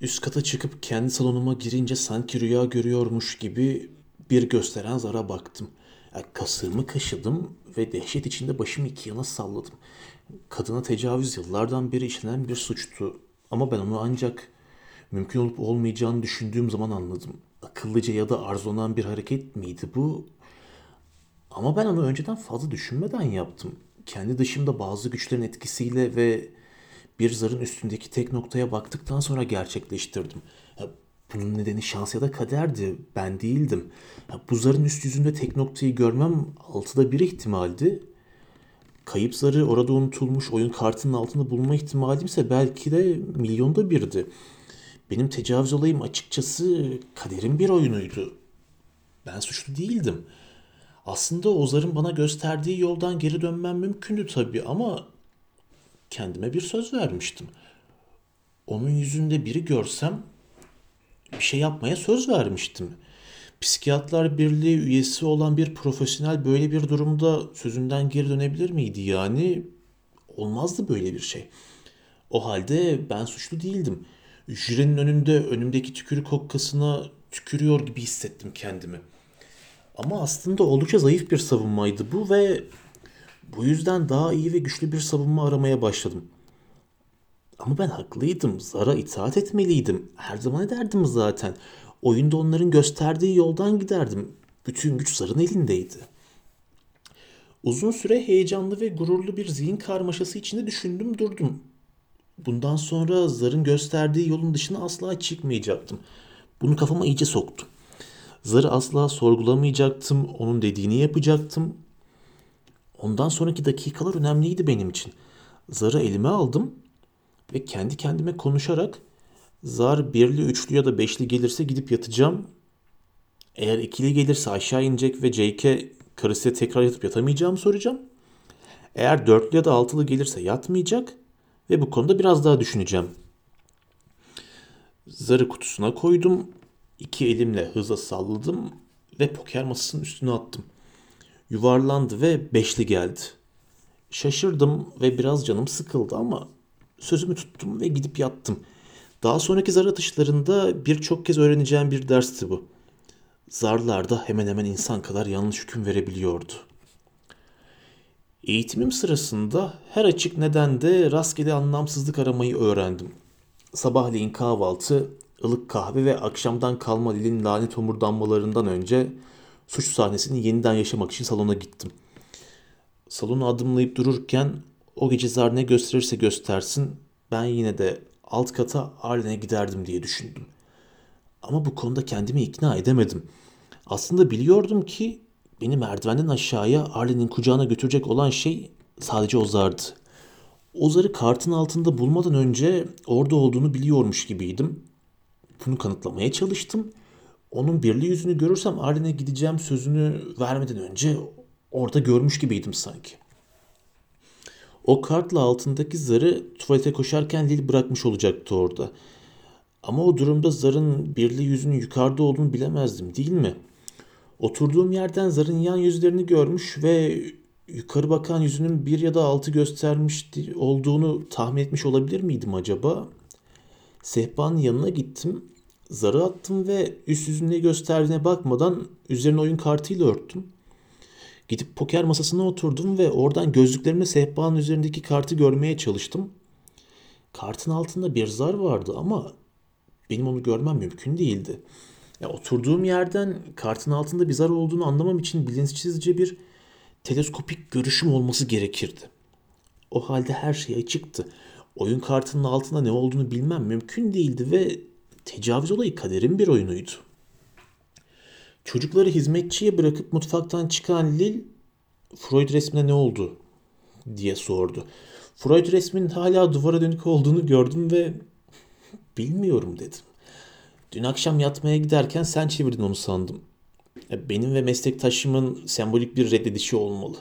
Üst kata çıkıp kendi salonuma girince sanki rüya görüyormuş gibi bir gösteren zara baktım. Ya, kasığımı kaşıdım ve dehşet içinde başımı iki yana salladım. Kadına tecavüz yıllardan beri işlenen bir suçtu. Ama ben onu ancak mümkün olup olmayacağını düşündüğüm zaman anladım. Akıllıca ya da arzulanan bir hareket miydi bu? Ama ben onu önceden fazla düşünmeden yaptım. Kendi dışımda bazı güçlerin etkisiyle ve bir zarın üstündeki tek noktaya baktıktan sonra gerçekleştirdim. Bunun nedeni şans ya da kaderdi. Ben değildim. Bu zarın üst yüzünde tek noktayı görmem altıda bir ihtimaldi. Kayıp zarı orada unutulmuş oyun kartının altında bulma ihtimalimse belki de milyonda birdi. Benim tecavüz olayım açıkçası kaderin bir oyunuydu. Ben suçlu değildim. Aslında Ozar'ın bana gösterdiği yoldan geri dönmem mümkündü tabii ama kendime bir söz vermiştim. Onun yüzünde biri görsem bir şey yapmaya söz vermiştim. Psikiyatlar Birliği üyesi olan bir profesyonel böyle bir durumda sözünden geri dönebilir miydi yani? Olmazdı böyle bir şey. O halde ben suçlu değildim. Jürenin önünde önümdeki tükürük hokkasına tükürüyor gibi hissettim kendimi. Ama aslında oldukça zayıf bir savunmaydı bu ve bu yüzden daha iyi ve güçlü bir savunma aramaya başladım. Ama ben haklıydım. Zara itaat etmeliydim. Her zaman ederdim zaten. Oyunda onların gösterdiği yoldan giderdim. Bütün güç Zar'ın elindeydi. Uzun süre heyecanlı ve gururlu bir zihin karmaşası içinde düşündüm durdum. Bundan sonra Zar'ın gösterdiği yolun dışına asla çıkmayacaktım. Bunu kafama iyice soktum. Zar'ı asla sorgulamayacaktım, onun dediğini yapacaktım. Ondan sonraki dakikalar önemliydi benim için. Zar'ı elime aldım ve kendi kendime konuşarak zar birli, üçlü ya da beşli gelirse gidip yatacağım. Eğer ikili gelirse aşağı inecek ve Jake'e karısıyla tekrar yatıp yatamayacağımı soracağım. Eğer dörtlü ya da altılı gelirse yatmayacak ve bu konuda biraz daha düşüneceğim. Zarı kutusuna koydum. İki elimle hızla salladım ve poker masasının üstüne attım. Yuvarlandı ve beşli geldi. Şaşırdım ve biraz canım sıkıldı ama sözümü tuttum ve gidip yattım. Daha sonraki zar atışlarında birçok kez öğreneceğim bir dersti bu. Zarlar da hemen hemen insan kadar yanlış hüküm verebiliyordu. Eğitimim sırasında her açık nedende rastgele anlamsızlık aramayı öğrendim. Sabahleyin kahvaltı, ılık kahve ve akşamdan kalma dilin lanet homurdanmalarından önce suç sahnesini yeniden yaşamak için salona gittim. Salonu adımlayıp dururken o gece zar ne gösterirse göstersin ben yine de alt kata Arlen'e giderdim diye düşündüm. Ama bu konuda kendimi ikna edemedim. Aslında biliyordum ki beni merdivenden aşağıya Arlen'in kucağına götürecek olan şey sadece Ozar'dı. Ozar'ı kartın altında bulmadan önce orada olduğunu biliyormuş gibiydim. Bunu kanıtlamaya çalıştım. Onun birli yüzünü görürsem Arlen'e gideceğim sözünü vermeden önce orada görmüş gibiydim sanki. O kartla altındaki zarı tuvalete koşarken Lil bırakmış olacaktı orada. Ama o durumda zarın birli yüzünün yukarıda olduğunu bilemezdim değil mi? Oturduğum yerden zarın yan yüzlerini görmüş ve yukarı bakan yüzünün bir ya da altı göstermiş olduğunu tahmin etmiş olabilir miydim acaba? Sehpanın yanına gittim. Zarı attım ve üst yüzün ne gösterdiğine bakmadan üzerine oyun kartıyla örttüm. Gidip poker masasına oturdum ve oradan gözlüklerimle sehpanın üzerindeki kartı görmeye çalıştım. Kartın altında bir zar vardı ama benim onu görmem mümkün değildi. Ya oturduğum yerden kartın altında bir zar olduğunu anlamam için bilinçsizce bir teleskopik görüşüm olması gerekirdi. O halde her şey açıktı. Oyun kartının altında ne olduğunu bilmem mümkün değildi ve tecavüz olayı kaderin bir oyunuydu. Çocukları hizmetçiye bırakıp mutfaktan çıkan Lil, Freud resmine ne oldu diye sordu. Freud resminin hala duvara dönük olduğunu gördüm ve bilmiyorum dedim. Dün akşam yatmaya giderken sen çevirdin onu sandım. Benim ve meslektaşımın sembolik bir reddedişi olmalı.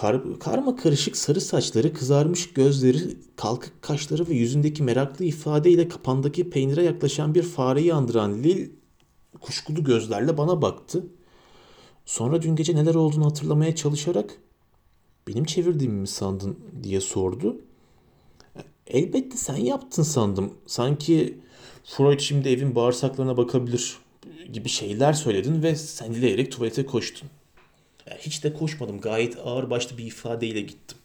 Kar, karma karışık sarı saçları, kızarmış gözleri, kalkık kaşları ve yüzündeki meraklı ifadeyle kapandaki peynire yaklaşan bir fareyi andıran Lil kuşkulu gözlerle bana baktı. Sonra dün gece neler olduğunu hatırlamaya çalışarak benim çevirdiğimi mi sandın diye sordu. Elbette sen yaptın sandım. Sanki Freud şimdi evin bağırsaklarına bakabilir gibi şeyler söyledin ve sendeleyerek tuvalete koştun. Ya hiç de koşmadım. Gayet ağır başlı bir ifadeyle gittim.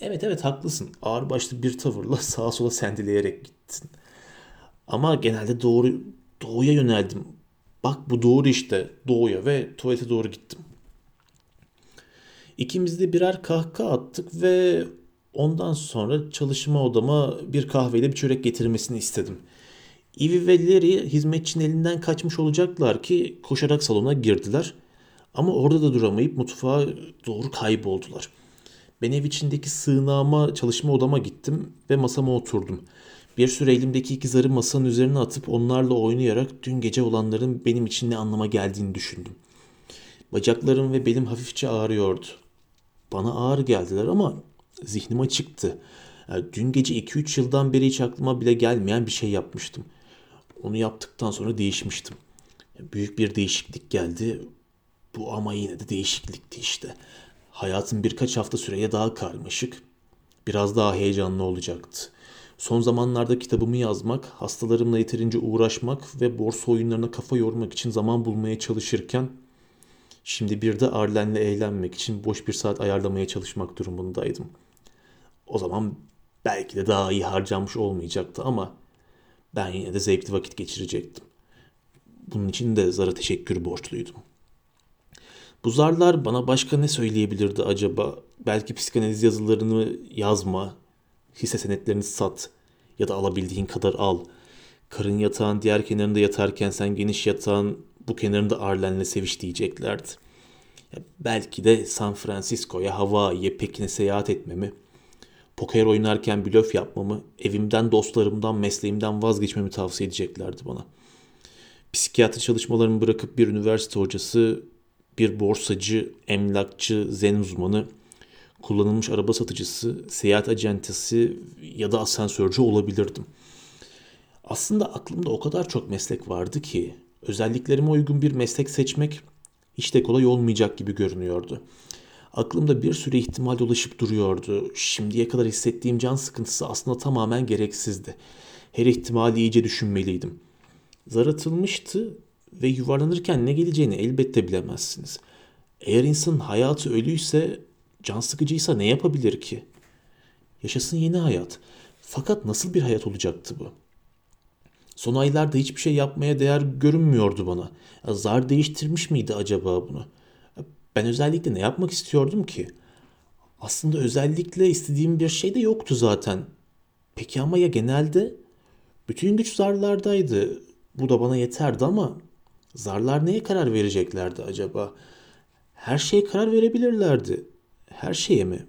Evet evet haklısın. Ağır başlı bir tavırla sağa sola sendeleyerek gittin. Ama genelde doğru doğuya yöneldim. Bak bu doğru işte doğuya ve tuvalete doğru gittim. İkimiz de birer kahkaha attık ve ondan sonra çalışma odama bir kahveyle bir çörek getirmesini istedim. Ivy ve Larry hizmetçinin elinden kaçmış olacaklar ki koşarak salona girdiler. Ama orada da duramayıp mutfağa doğru kayboldular. Ben ev içindeki sığınağıma, çalışma odama gittim ve masama oturdum. Bir süre elimdeki iki zarı masanın üzerine atıp onlarla oynayarak dün gece olanların benim için ne anlama geldiğini düşündüm. Bacaklarım ve belim hafifçe ağrıyordu. Bana ağır geldiler ama zihnim açıktı. Yani dün gece 2-3 yıldan beri hiç aklıma bile gelmeyen bir şey yapmıştım. Onu yaptıktan sonra değişmiştim. Büyük bir değişiklik geldi. Bu ama yine de değişiklikti işte. Hayatım birkaç hafta süreye daha karmaşık, biraz daha heyecanlı olacaktı. Son zamanlarda kitabımı yazmak, hastalarımla yeterince uğraşmak ve borsa oyunlarına kafa yormak için zaman bulmaya çalışırken şimdi bir de Arlen'le eğlenmek için boş bir saat ayarlamaya çalışmak durumundaydım. O zaman belki de daha iyi harcanmış olmayacaktı ama ben yine de zevkli vakit geçirecektim. Bunun için de Zara teşekkür borçluydum. Bu zarlar bana başka ne söyleyebilirdi acaba? Belki psikanaliz yazılarını yazma, hisse senetlerini sat ya da alabildiğin kadar al. Karın yatağın diğer kenarında yatarken sen geniş yatağın bu kenarında Arlen'le seviş diyeceklerdi. Ya belki de San Francisco'ya, Hawaii'ye, Pekin'e seyahat etmemi, poker oynarken blöf yapmamı, evimden, dostlarımdan, mesleğimden vazgeçmemi tavsiye edeceklerdi bana. Psikiyatri çalışmalarımı bırakıp bir üniversite hocası, bir borsacı, emlakçı, zen uzmanı, kullanılmış araba satıcısı, seyahat acentesi ya da asansörcü olabilirdim. Aslında aklımda o kadar çok meslek vardı ki özelliklerime uygun bir meslek seçmek hiç de kolay olmayacak gibi görünüyordu. Aklımda bir sürü ihtimal dolaşıp duruyordu. Şimdiye kadar hissettiğim can sıkıntısı aslında tamamen gereksizdi. Her ihtimali iyice düşünmeliydim. Zar atılmıştı ve yuvarlanırken ne geleceğini elbette bilemezsiniz. Eğer insanın hayatı ölüyse, can sıkıcıysa ne yapabilir ki? Yaşasın yeni hayat. Fakat nasıl bir hayat olacaktı bu? Son aylarda hiçbir şey yapmaya değer görünmüyordu bana. Zar değiştirmiş miydi acaba bunu? Ben özellikle ne yapmak istiyordum ki? Aslında özellikle istediğim bir şey de yoktu zaten. Peki ama ya genelde? Bütün güç zarlardaydı. Bu da bana yeterdi ama zarlar neye karar vereceklerdi acaba? Her şeye karar verebilirlerdi. Her şeye mi?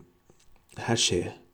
Her şeye.